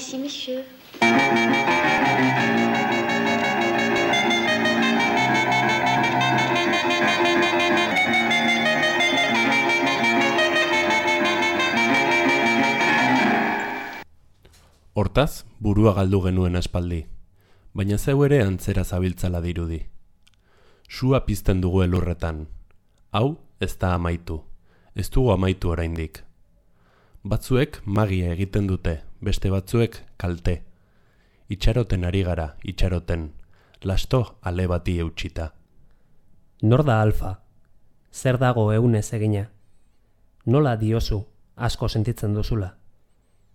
ici, monsieur. Hortaz, burua galdu genuen aspaldi, baina zeu ere antzera zabiltzala dirudi. Sua pizten dugu elurretan. Hau, ez da amaitu. Ez dugu amaitu oraindik. Batzuek magia egiten dute, beste batzuek kalte. Itxaroten ari gara, itxaroten. Lasto ale bati eutxita. Nor da alfa? Zer dago eunez egina? Nola diozu, asko sentitzen duzula?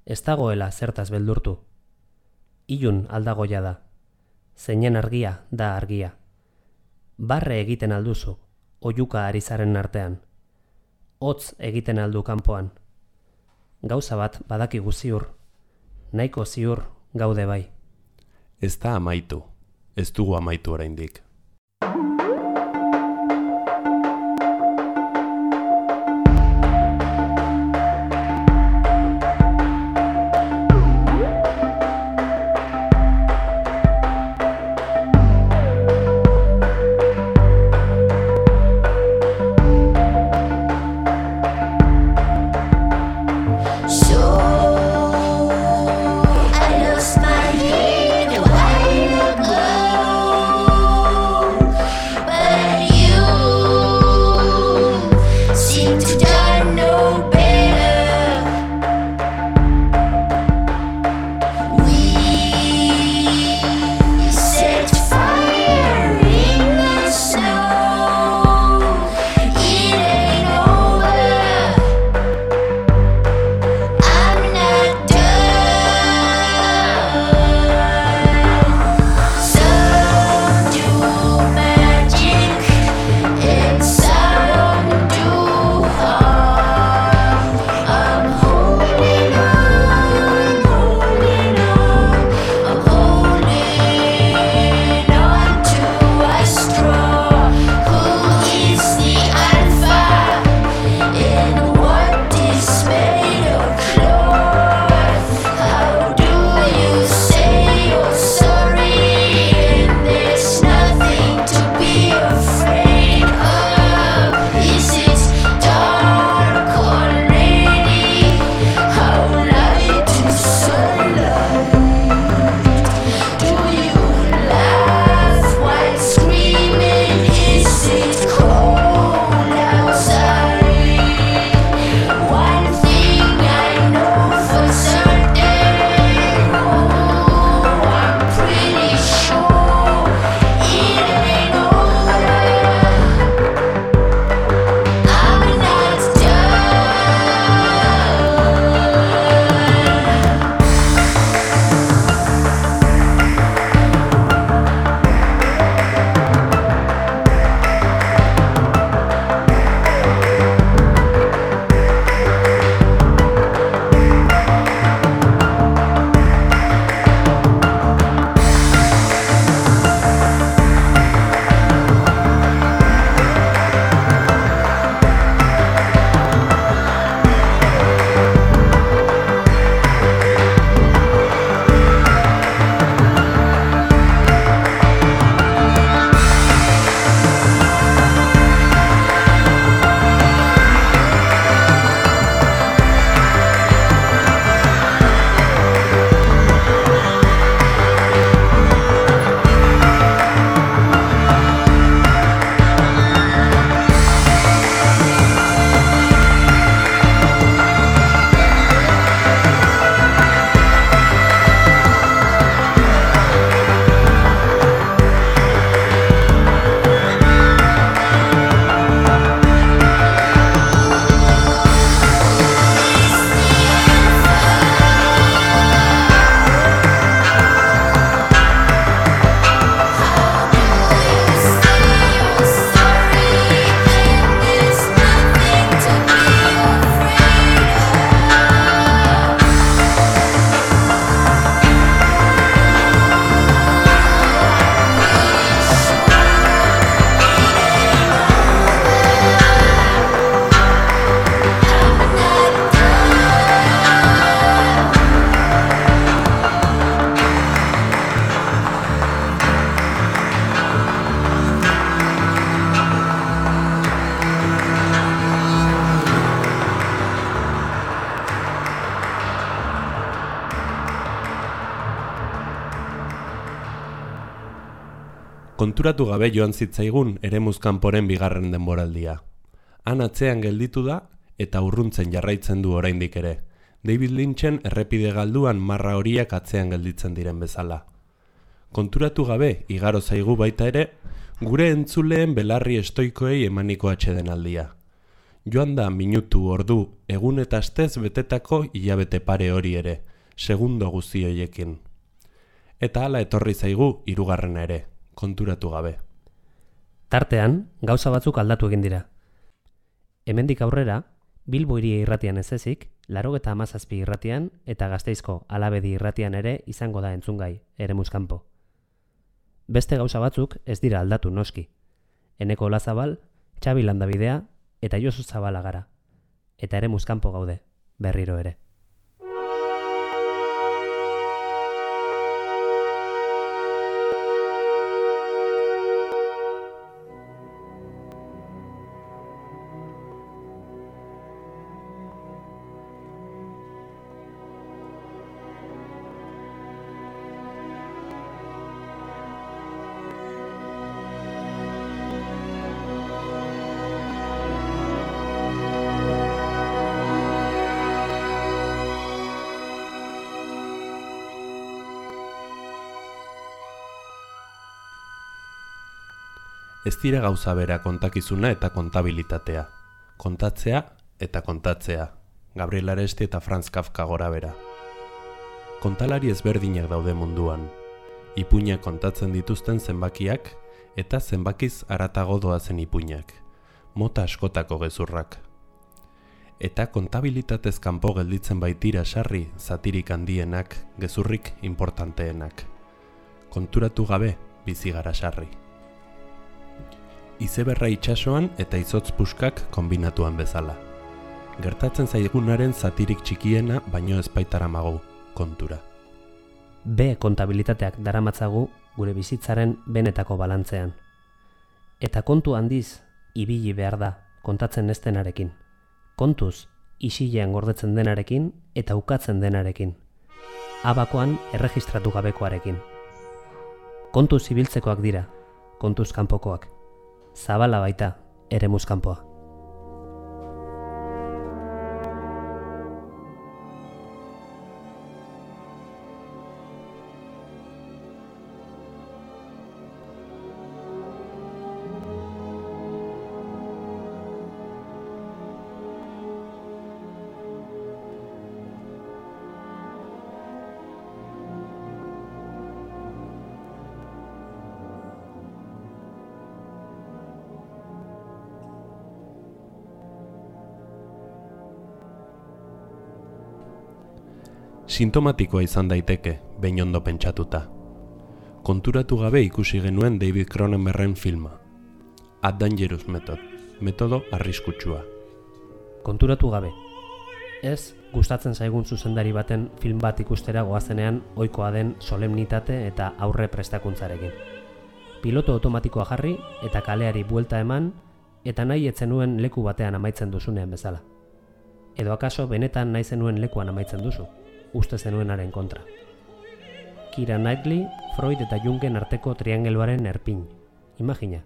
Ez dagoela zertaz beldurtu. Ilun aldagoia da. Zeinen argia da argia. Barre egiten alduzu, oiuka ari zaren artean. Hotz egiten aldu kanpoan. Gauza bat badakigu ziur. Nahiko ziur gaude bai. Ez da amaitu. Ez dugu amaitu oraindik. Konturatu gabe joan zitzaigun ere muzkanporen bigarren denboraldia. Han atzean gelditu da eta urruntzen jarraitzen du oraindik ere. David Lynchen errepide galduan marra horiak atzean gelditzen diren bezala. Konturatu gabe, igaro zaigu baita ere, gure entzuleen belarri estoikoei emaniko atxeden aldia. Joan da minutu ordu egun eta astez betetako hilabete pare hori ere, segundo guzti hoiekin. Eta hala etorri zaigu hirugarrena ere, konturatu gabe. Tartean, gauza batzuk aldatu egin dira. Hemendik aurrera, Bilbo iria irratian ez ezik, laro amazazpi irratian eta gazteizko alabedi irratian ere izango da entzungai, ere muskampo. Beste gauza batzuk ez dira aldatu noski. Eneko lazabal, Xabi Landabidea eta Josu Zabala gara. Eta ere muskampo gaude, berriro ere. Ez dira gauza bera kontakizuna eta kontabilitatea. Kontatzea eta kontatzea. Gabriel Aresti eta Franz Kafka gora bera. Kontalari ezberdinak daude munduan. Ipuinak kontatzen dituzten zenbakiak eta zenbakiz aratago doazen ipuinak. Mota askotako gezurrak. Eta kontabilitatez kanpo gelditzen baitira sarri zatirik handienak, gezurrik importanteenak. Konturatu gabe bizi gara sarri izeberra itsasoan eta izotz puskak kombinatuan bezala. Gertatzen zaigunaren zatirik txikiena baino ezpaitara magu kontura. B kontabilitateak daramatzagu gure bizitzaren benetako balantzean. Eta kontu handiz, ibili behar da kontatzen ez denarekin. Kontuz, isilean gordetzen denarekin eta ukatzen denarekin. Abakoan erregistratu gabekoarekin. Kontuz ibiltzekoak dira, kontuz kanpokoak zabala baita ere muskanpoa. Sintomatikoa izan daiteke, behin ondo pentsatuta. Konturatu gabe ikusi genuen David Cronenbergen filma. A Dangerous Method, metodo arriskutsua. Konturatu gabe. Ez, gustatzen zaigun zuzendari baten film bat ikustera goazenean ohikoa den solemnitate eta aurre prestakuntzarekin. Piloto automatikoa jarri eta kaleari buelta eman eta nahi etzenuen leku batean amaitzen duzunean bezala. Edo akaso benetan nahi zenuen lekuan amaitzen duzu uste zenuenaren kontra. Kira Knightley, Freud eta Jungen arteko triangeluaren erpin. Imagina.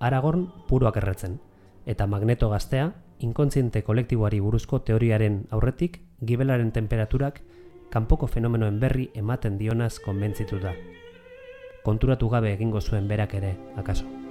Aragorn puruak erretzen, eta magneto gaztea, inkontziente kolektiboari buruzko teoriaren aurretik, gibelaren temperaturak kanpoko fenomenoen berri ematen dionaz konbentzitu da. Konturatu gabe egingo zuen berak ere, akaso.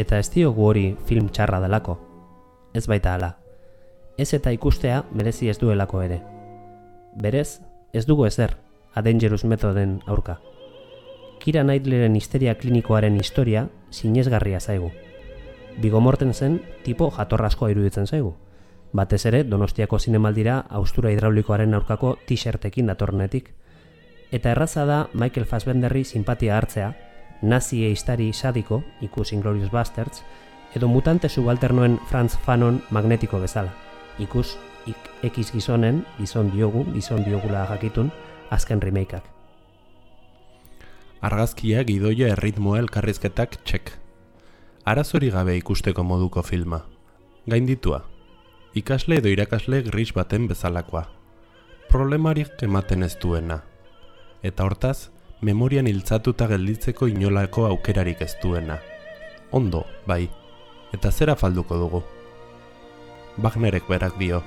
Eta ez diogu hori film txarra delako. Ez baita hala. Ez eta ikustea merezi ez duelako ere. Berez, ez dugu ezer, A Dangerous Methoden aurka. Kira Knightlyren histeria klinikoaren historia sinesgarria zaigu. Bigo morten zen tipo jatorraskoa iruditzen zaigu. Batez ere, Donostiako zinemaldira austura hidraulikoaren aurkako t-shirtekin datornetik. Eta erraza da Michael Fassbenderri simpatia hartzea, nazi eistari sadiko, ikus Inglorious Bastards, edo mutante subalternoen Franz Fanon magnetiko bezala, ikus ekiz gizonen, gizon diogu, gizon diogula jakitun, azken remakeak. Argazkia gidoia erritmoa elkarrizketak txek. Arazori gabe ikusteko moduko filma. Gainditua. Ikasle edo irakasle gris baten bezalakoa. Problemarik ematen ez duena. Eta hortaz, memorian hiltzatuta gelditzeko inolako aukerarik ez duena. Ondo, bai. Eta zera falduko dugu. Wagnerek berak dio.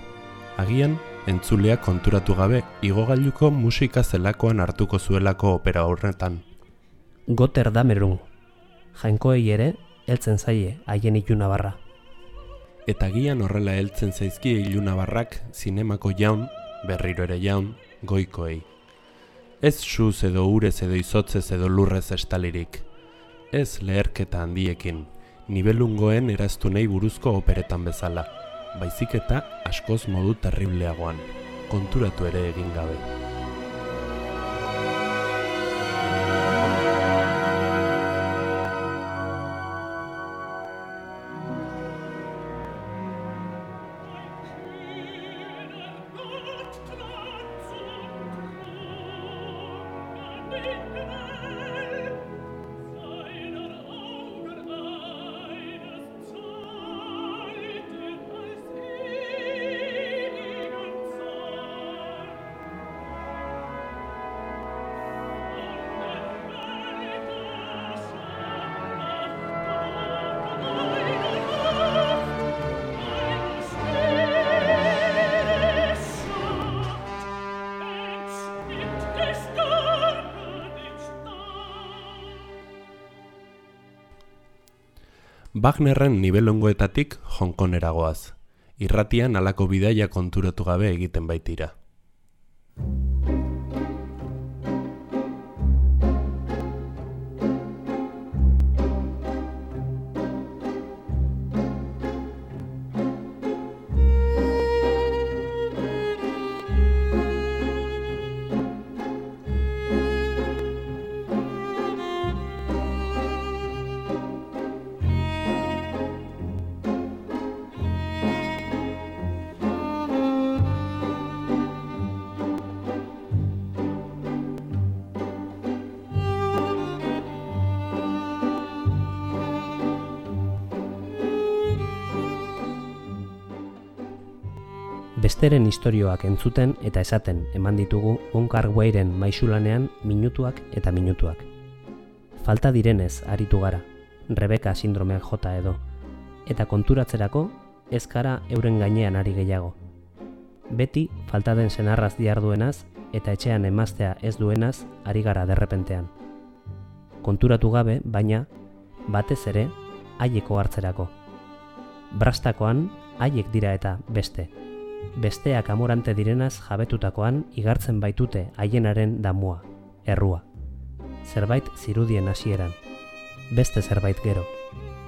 Agian, entzuleak konturatu gabe igogailuko musika zelakoan hartuko zuelako opera horretan. Goter da merun. Jainkoei ere, heltzen zaie haien iluna barra. Eta gian horrela heltzen zaizkie iluna barrak zinemako jaun, berriro ere jaun, goikoei. Ez suz edo urez edo izotzez edo lurrez estalirik. Ez leherketa handiekin, nibelungoen eraztu nahi buruzko operetan bezala baizik eta askoz modu terribleagoan, konturatu ere egin gabe. Wagnerren nibelongoetatik Hongkoneragoaz. Irratian alako bidaia konturatu gabe egiten baitira. Besteren istorioak entzuten eta esaten eman ditugu Onkar Weiren maixulanean minutuak eta minutuak. Falta direnez aritu gara, Rebeka sindromeak jota edo, eta konturatzerako ezkara euren gainean ari gehiago. Beti falta den senarraz diarduenaz eta etxean emaztea ez duenaz ari gara derrepentean. Konturatu gabe, baina, batez ere, haieko hartzerako. Brastakoan, haiek dira eta beste, besteak amorante direnaz jabetutakoan igartzen baitute haienaren damua, errua. Zerbait zirudien hasieran, beste zerbait gero,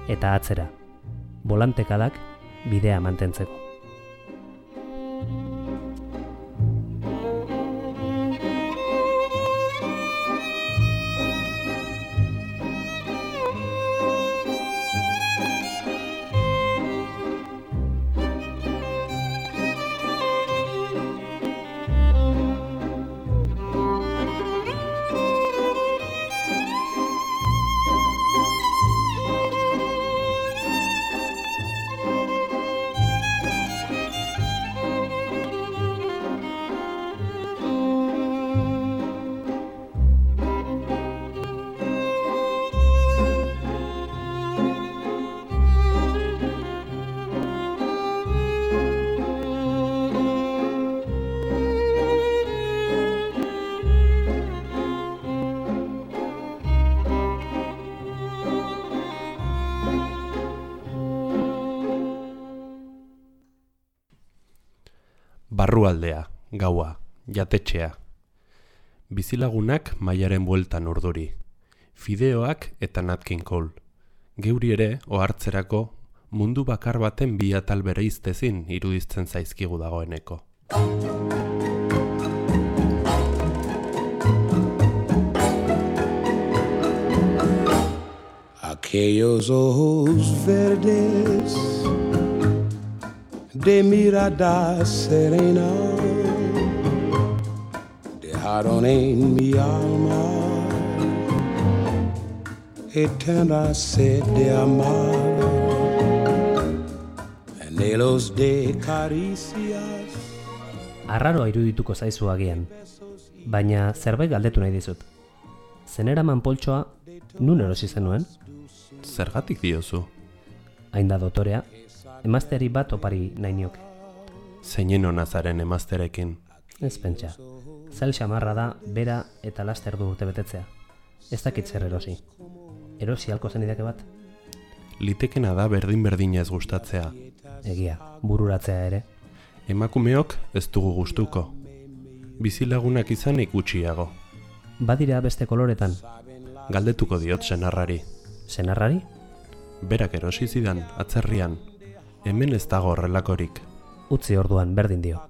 eta atzera, bolantekadak bidea mantentzeko. Barrualdea, gaua, jatetxea. Bizilagunak mailaren bueltan urduri. Fideoak eta Natkin Cole. Geuri ere, ohartzerako, mundu bakar baten bi atal bere iztezin iruditzen zaizkigu dagoeneko. Aquellos ojos verdes de mirada serena dejaron en mi alma eterna sed de amar anhelos de caricias Arraroa irudituko zaizu agian, baina zerbait galdetu nahi dizut. Zeneraman poltsoa nun erosi zenuen? Zergatik diozu? Hain da dotorea, emazteari bat opari nahi nioke. Zeinen onazaren emazterekin. Ez pentsa. Zail xamarra da, bera eta laster du urte betetzea. Ez dakit zer erosi. Erosi halko zen idake bat? Litekena da berdin-berdina ez gustatzea. Egia, bururatzea ere. Emakumeok ez dugu gustuko. Bizilagunak izan ikutxiago. Badira beste koloretan, Galdetuko diot senarrari. senarrari? Berak erosi zidan, atzerrian. Hemen ez dago horrelakorik. Utzi orduan berdin dio.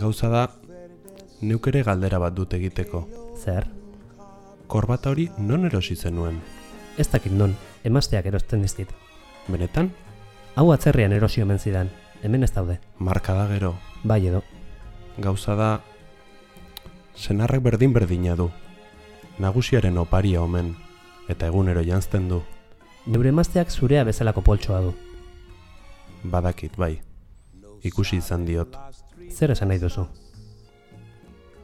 Gauza da, neuk ere galdera bat dut egiteko. Zer? Korbata hori non erosi zenuen? Ez dakit non, emazteak erosten dizkit. Benetan, Hau atzerrian erosio omen zidan, hemen ez daude. marka da gero. Bai edo, Gauza da, senarrak berdin-berdina du. Nagusiaren oparia omen, eta egunero janzten du. neure emazteak zurea bezalako poltsoa du. Badakit, bai. Ikusi izan diot. Zer esan nahi duzu?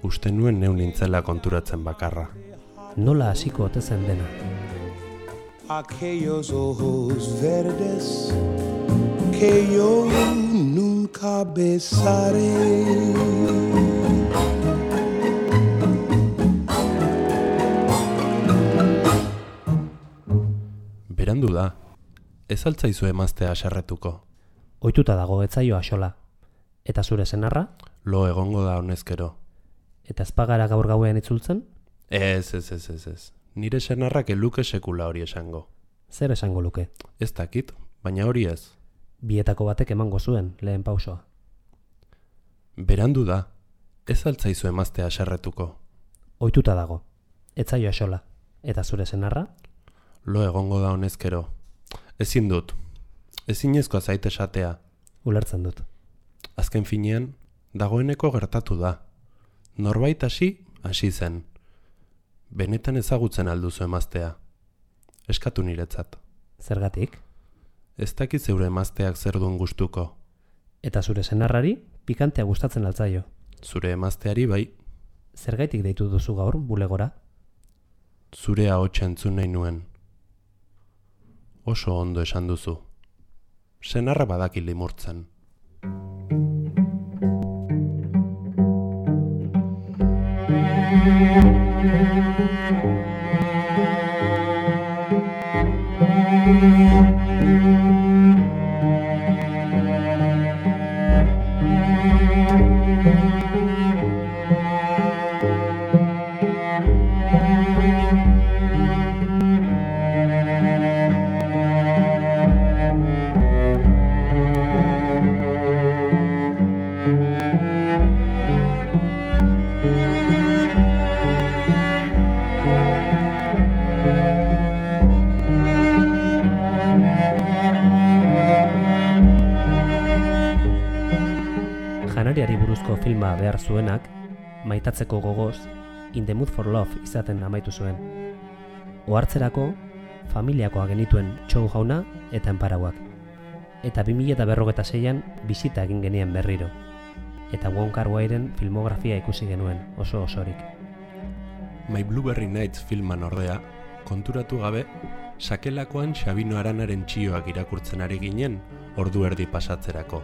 Uste nuen neun nintzela konturatzen bakarra. Nola hasiko ote zen dena? aquellos ojos verdes que yo nunca besaré. Berandu da, ez altzaizu emaztea aserretuko. Oituta dago etzaio axola. Eta zure senarra? Lo egongo da honezkero. Eta ezpagara gaur gauean itzultzen? Ez, ez, ez, ez, ez. Nire senarrak eluke sekula hori esango. Zer esango luke? Ez dakit, baina hori ez. Bietako batek emango zuen lehen pausoa. Berandu da, ez altzaizu emaztea aserretuko. Oituta dago. Etzaio axola. Eta zure senarra? Lo egongo da honezkero. Ezin dut. Ezinezkoa zait esatea. Ulertzen dut. Azken finean, dagoeneko gertatu da. Norbait hasi, hasi zen. Benetan ezagutzen alduzu emaztea. Eskatu niretzat. Zergatik? Ez dakit zeure emazteak zer duen gustuko. Eta zure senarrari pikantea gustatzen altzaio. Zure emazteari bai, Zergaitik deitu duzu gaur bulegora? zure ahotsa entzun nahi nuen. Oso ondo esan duzu. Senarra badaki limurtzen. Janariari buruzko filma behar zuenak, maitatzeko gogoz, In the Mood for Love izaten amaitu zuen. Ohartzerako, familiakoa genituen txou jauna eta enparauak. Eta 2006an bisita egin genien berriro. Eta Wong Kar Wairen filmografia ikusi genuen, oso osorik. My Blueberry Nights filman ordea, konturatu gabe, sakelakoan Xabino Aranaren txioak irakurtzen ari ginen ordu erdi pasatzerako.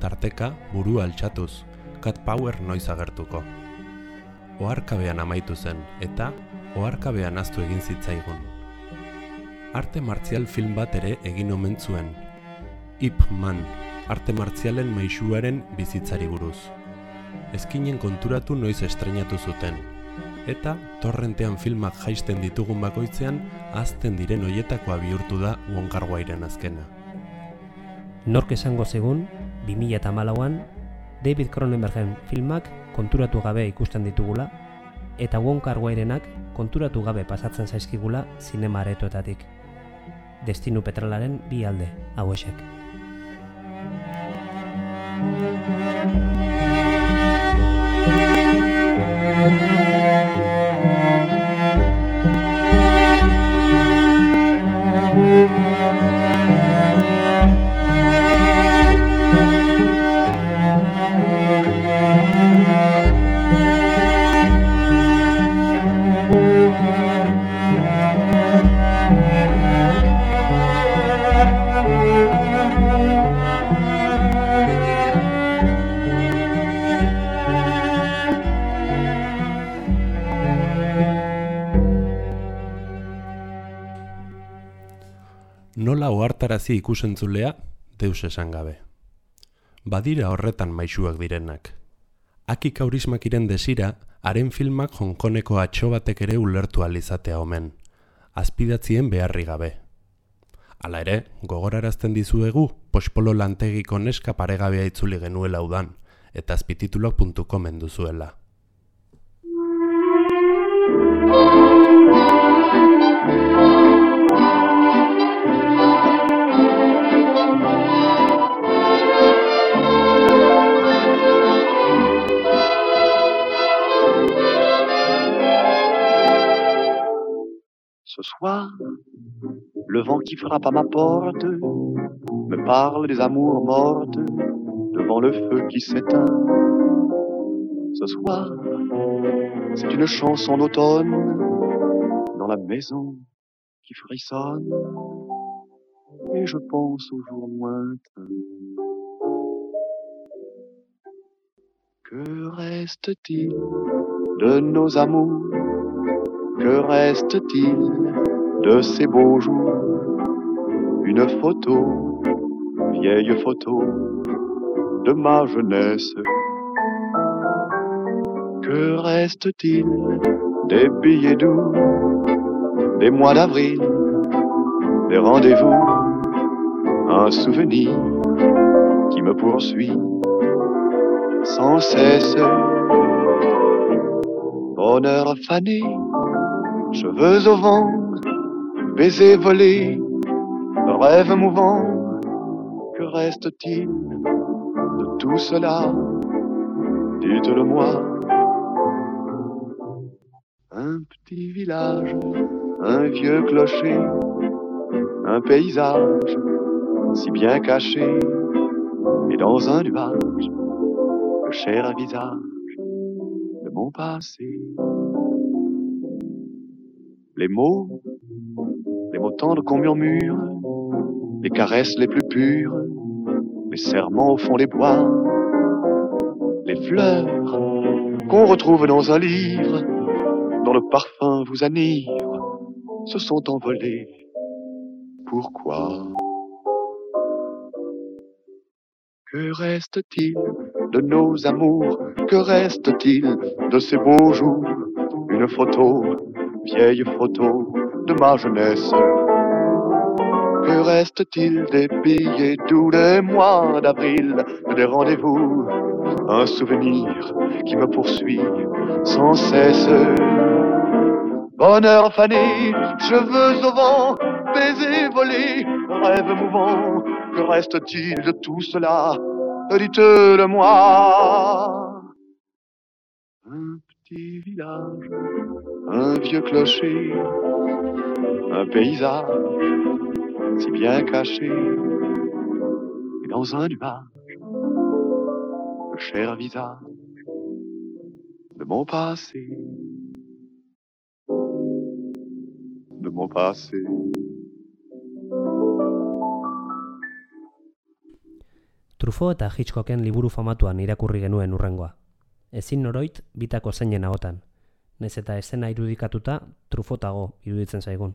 Tarteka, burua altxatuz, Cat Power noiz agertuko. Oharkabean amaitu zen, eta oharkabean aztu egin zitzaigun. Arte martzial film bat ere egin omen zuen. Ip Man, arte martzialen maixuaren bizitzari buruz. Ezkinen konturatu noiz estrenatu zuten, eta torrentean filmak jaisten ditugun bakoitzean azten diren hoietakoa bihurtu da Wong Kar Wairen azkena. Nork esango zigun, 2008an, David Cronenbergen filmak konturatu gabe ikusten ditugula, eta Wong Kar Wairenak konturatu gabe pasatzen zaizkigula zinema aretoetatik. Destinu petralaren bi alde, hauesek. Nola ohartarazi ikusentzulea deus esan gabe. Badira horretan maisuak direnak. Aki kaurismakiren desira, haren filmak Hongkoneko atxo batek ere ulertu alizatea omen. Azpidatzien beharri gabe. Hala ere, gogorarazten dizuegu, pospolo lantegiko neska paregabea itzuli genuela udan, eta azpititulok.com duzuela. Ce soir, le vent qui frappe à ma porte me parle des amours mortes devant le feu qui s'éteint. Ce soir, c'est une chanson d'automne dans la maison qui frissonne et je pense aux jours lointains. Que reste-t-il de nos amours? Que reste-t-il de ces beaux jours? Une photo, vieille photo de ma jeunesse. Que reste-t-il des billets doux, des mois d'avril, des rendez-vous, un souvenir qui me poursuit sans cesse? Bonheur fané, cheveux au vent, baisers volés, rêve mouvant, que reste-t-il de tout cela? Dites-le-moi. Un petit village, un vieux clocher, un paysage si bien caché, et dans un nuage, le cher visage de mon passé. Les mots, les mots tendres qu'on murmure, les caresses les plus pures, les serments au fond des bois, les fleurs qu'on retrouve dans un livre, dont le parfum vous enivre, se sont envolés. Pourquoi? Que reste-t-il de nos amours? Que reste-t-il de ces beaux jours? Une photo, vieille photo de ma jeunesse. Que reste-t-il des billets doux des mois d'avril, des rendez-vous? Un souvenir qui me poursuit sans cesse. Bonheur fané, cheveux au vent, baisers volés, rêve mouvant. Que reste-t-il de tout cela? Dites-le-moi. Un petit village, un vieux clocher, un paysage si bien caché, et dans un nuage, le cher visage de mon passé, de mon passé. Truffaut eta Hitchcocken liburu famatuan irakurri genuen urrengoa. Ezin noroit bitako zeinen agotan. Nez eta esena irudikatuta Truffautago iruditzen zaigun.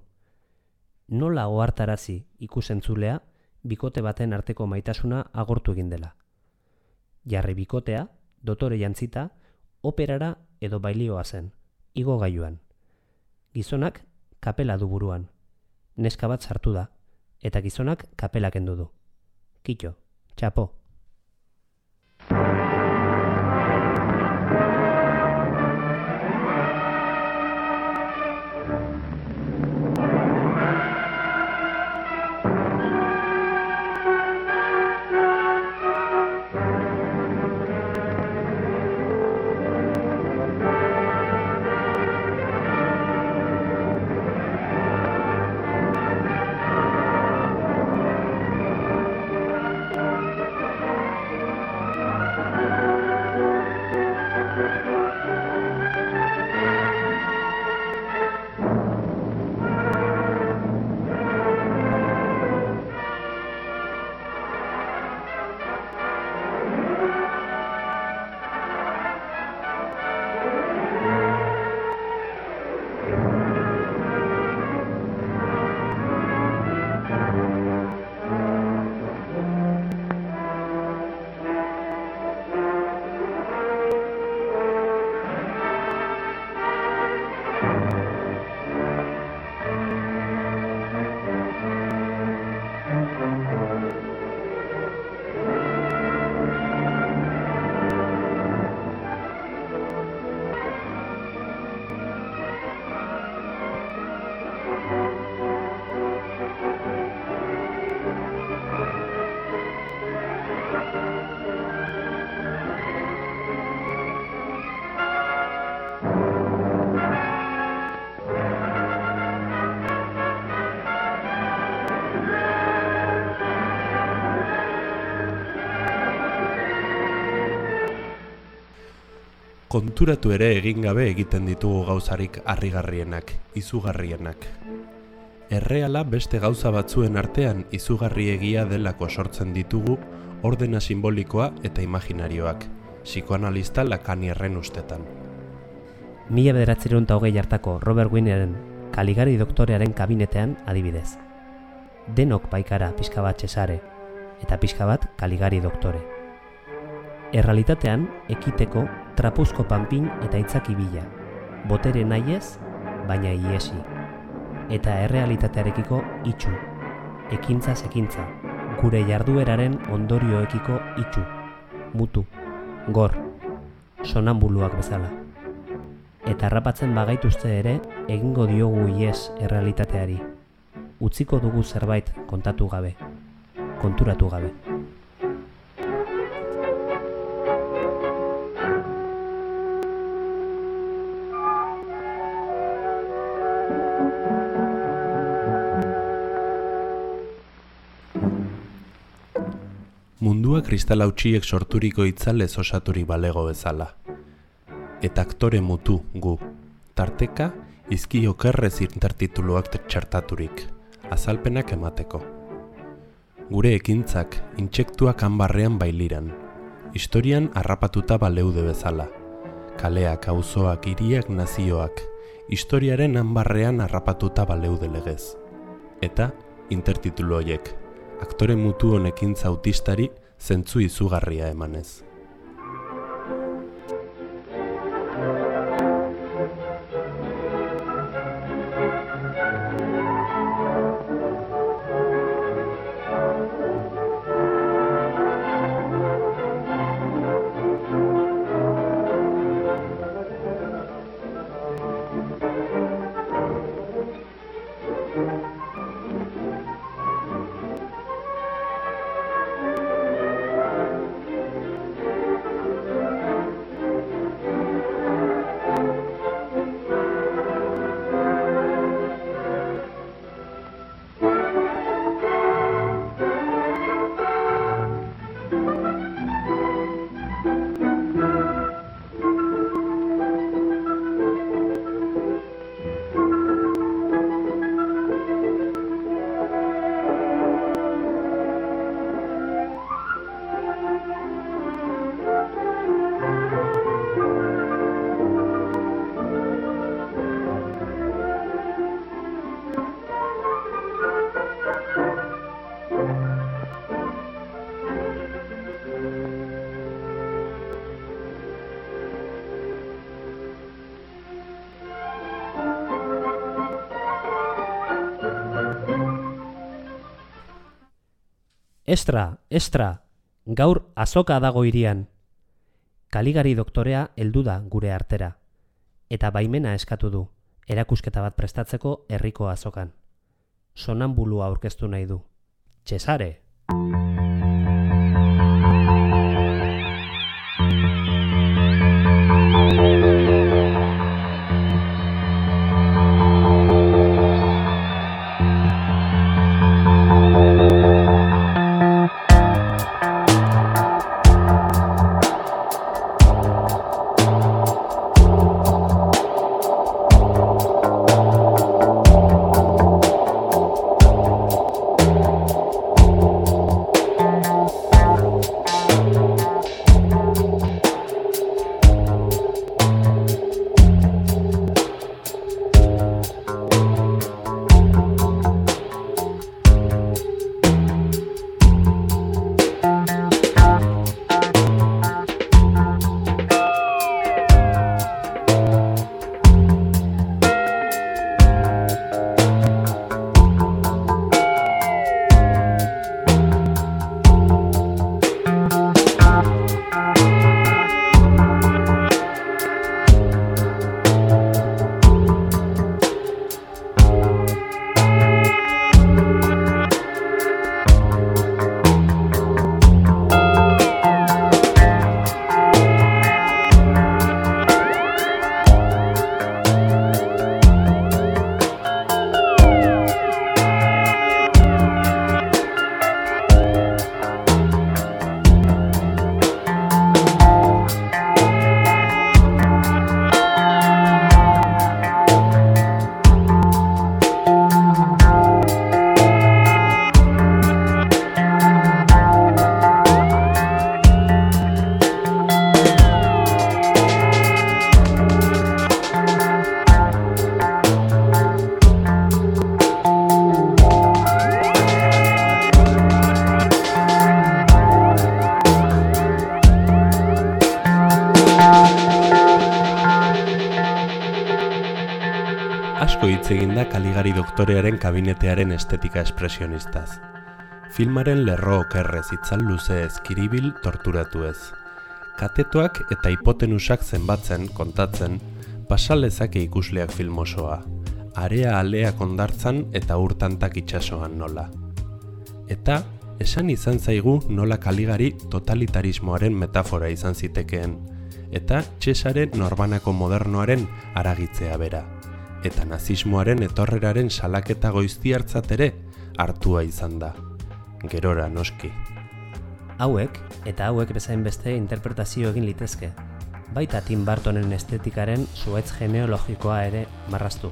Nola ohartarazi ikusentzulea bikote baten arteko maitasuna agortu egin dela. Jarri bikotea, dotore jantzita, operara edo bailioa zen, igo gailuan. Gizonak kapela du buruan. Neska bat sartu da, eta gizonak kapela kendu du. Kitxo, txapo. Konturatu ere egin gabe egiten ditugu gauzarik harrigarrienak, izugarrienak. Erreala beste gauza batzuen artean izugarri egia delako sortzen ditugu ordena simbolikoa eta imaginarioak, psikoanalista lakanierren ustetan. Mila bederatzerun eta hogei hartako Robert Winneren kaligari doktorearen kabinetean adibidez. Denok baikara pixka bat txesare eta pixka bat kaligari doktore. Errealitatean, ekiteko trapuzko panpin eta itzaki bila, botere nahiez, baina iesi. Eta errealitatearekiko itxu, ekintza ekintza, gure jardueraren ondorioekiko itxu, mutu, gor, sonambuluak bezala. Eta harrapatzen bagaituzte ere, egingo diogu ies errealitateari. Utziko dugu zerbait kontatu gabe, konturatu gabe. Mundua kristalautsiek sorturiko itzalez osaturik balego bezala. Eta aktore mutu gu, tarteka izki okerrez intertituluak txertaturik, azalpenak emateko. Gure ekintzak intsektuak hanbarrean bailiran, historian harrapatuta baleude bezala. Kaleak, auzoak, hiriak, nazioak, historiaren hanbarrean harrapatuta baleude legez. Eta intertitulu horiek, aktore mutu honekin zautistari zentzu izugarria emanez. Estra, estra, gaur azoka dago irian. Kaligari doktorea heldu da gure artera. Eta baimena eskatu du, erakusketa bat prestatzeko herriko azokan. Sonambulua aurkeztu nahi du. Txesare! Kaligari doktorearen kabinetearen estetika espresionistaz. Filmaren lerro okerrez itzal luze ezkiribil torturatu ez. Katetoak eta hipotenusak zenbatzen, kontatzen, pasalezake ikusleak filmosoa, area alea kondartzan eta urtantak itsasoan nola. Eta, esan izan zaigu nola kaligari totalitarismoaren metafora izan zitekeen, eta txesaren norbanako modernoaren aragitzea bera, eta nazismoaren etorreraren salaketa goizti hartzat ere hartua izan da. Gerora noski. Hauek, eta hauek bezain beste interpretazio egin litezke, baita Tim Burtonen estetikaren zuetz genealogikoa ere marraztu.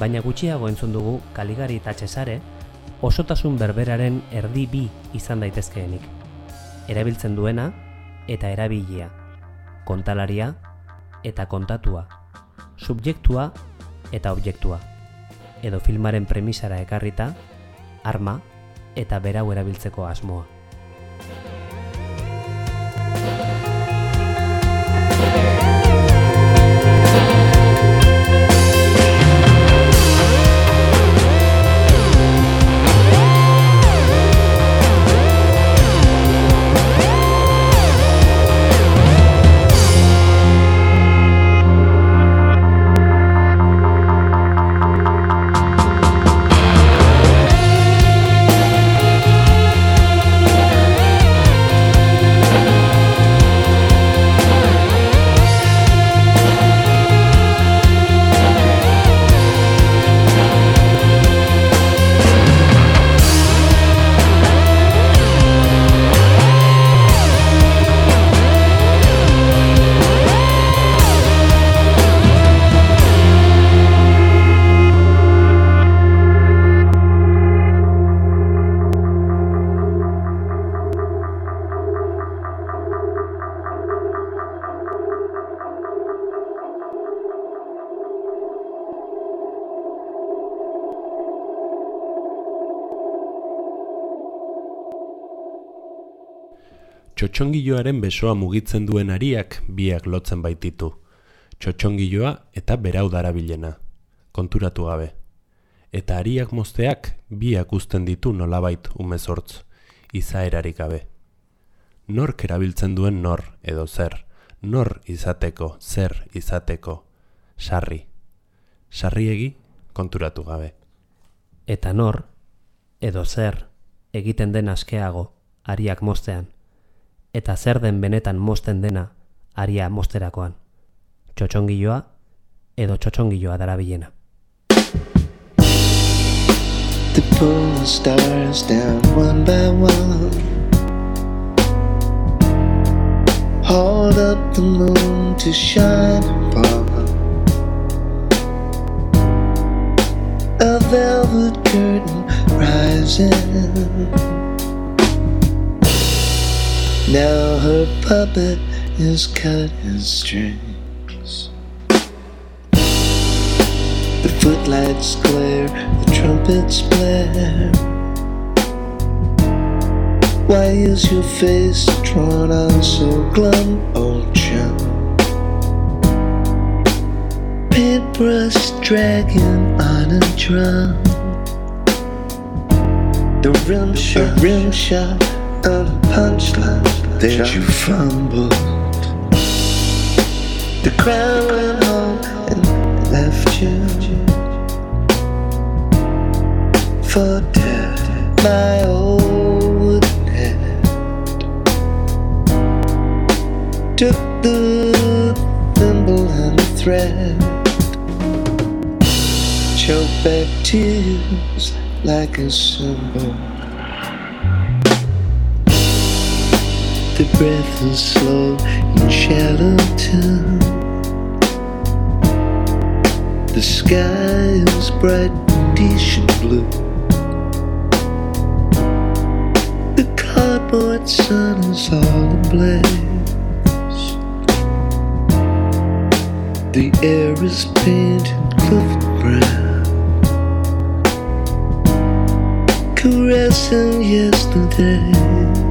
Baina gutxiago entzun dugu Kaligari eta Txesare osotasun berberaren erdi bi izan daitezkeenik. Erabiltzen duena eta erabilia, kontalaria eta kontatua, subjektua eta objektua, edo filmaren premisara ekarrita, arma eta berau erabiltzeko asmoa. Txotxongiloaren besoa mugitzen duen ariak biak lotzen baititu. Txotxongiloa eta berau darabilena. Konturatu gabe. Eta ariak mozteak biak uzten ditu nolabait umezortz, izaerarik gabe. Nork erabiltzen duen nor edo zer, nor izateko, zer izateko, sarri. Sarriegi konturatu gabe. Eta nor, edo zer, egiten den askeago, ariak moztean eta zer den benetan mozten dena aria mosterakoan. Txotxongiloa edo txotxongiloa darabilena. The pull stars down one by one Hold up the moon to shine upon A velvet curtain rising Now her puppet is cutting strings. The footlights glare, the trumpets blare. Why is your face drawn on so glum, old chum? Paintbrush dragging on a drum. The rim shot, rim shot of a punchline that you fumbled. The crowd went home and left you for dead. My old wooden head took the thimble and the thread, choked back tears like a symbol. The breath is slow in shallow tune. The sky is bright Venetian blue. The cardboard sun is all ablaze. The air is painted Clifford brown. Caressing yesterday.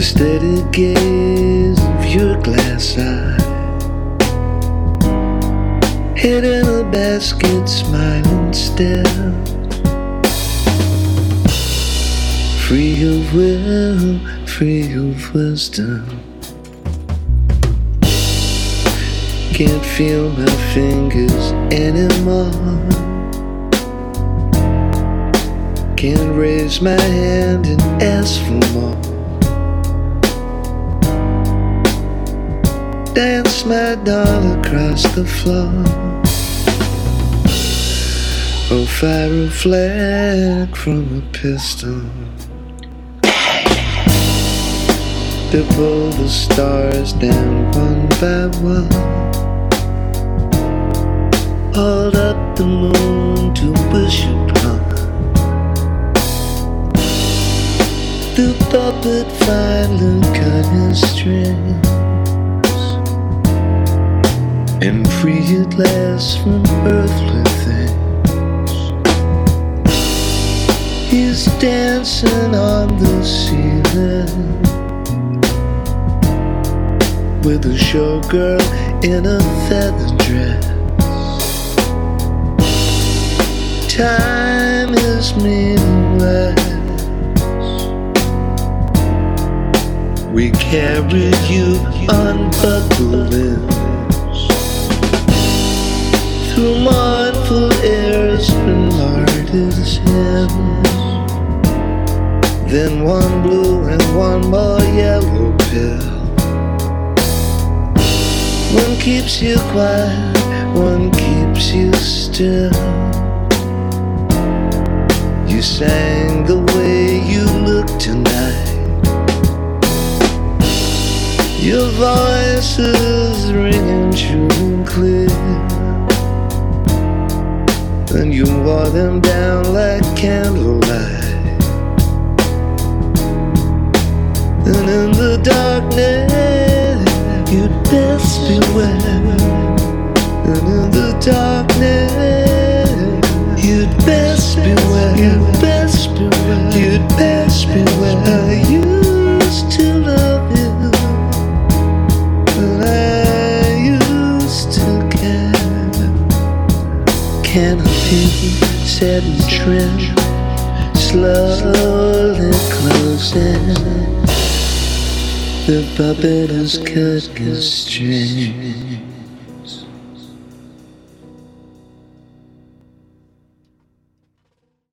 The steady gaze of your glass eye Head in a basket, smiling still. Free of will, free of wisdom. Can't feel my fingers anymore. Can't raise my hand and ask for more. Dance my doll across the floor. Oh, fire a flag from a pistol. To pull the stars down one by one. Hold up the moon to wish upon. The puppet finally cut his strings and free at last from earthly things. He's dancing on the ceiling with a showgirl in a feather dress. Time is meaningless. We carried you on buckle through mournful airs and artist hymns. Then one blue and one more yellow pill. One keeps you quiet, one keeps you still. You sang the way you look tonight. Your voice is ringing true and clear. And you wore them down like candlelight. And in the darkness, you'd best beware. And in the darkness, you'd best beware. You'd best beware. You'd best beware. I used to love you. I used to care. Canopy set in trim, slowly closing. The puppet has cut his string.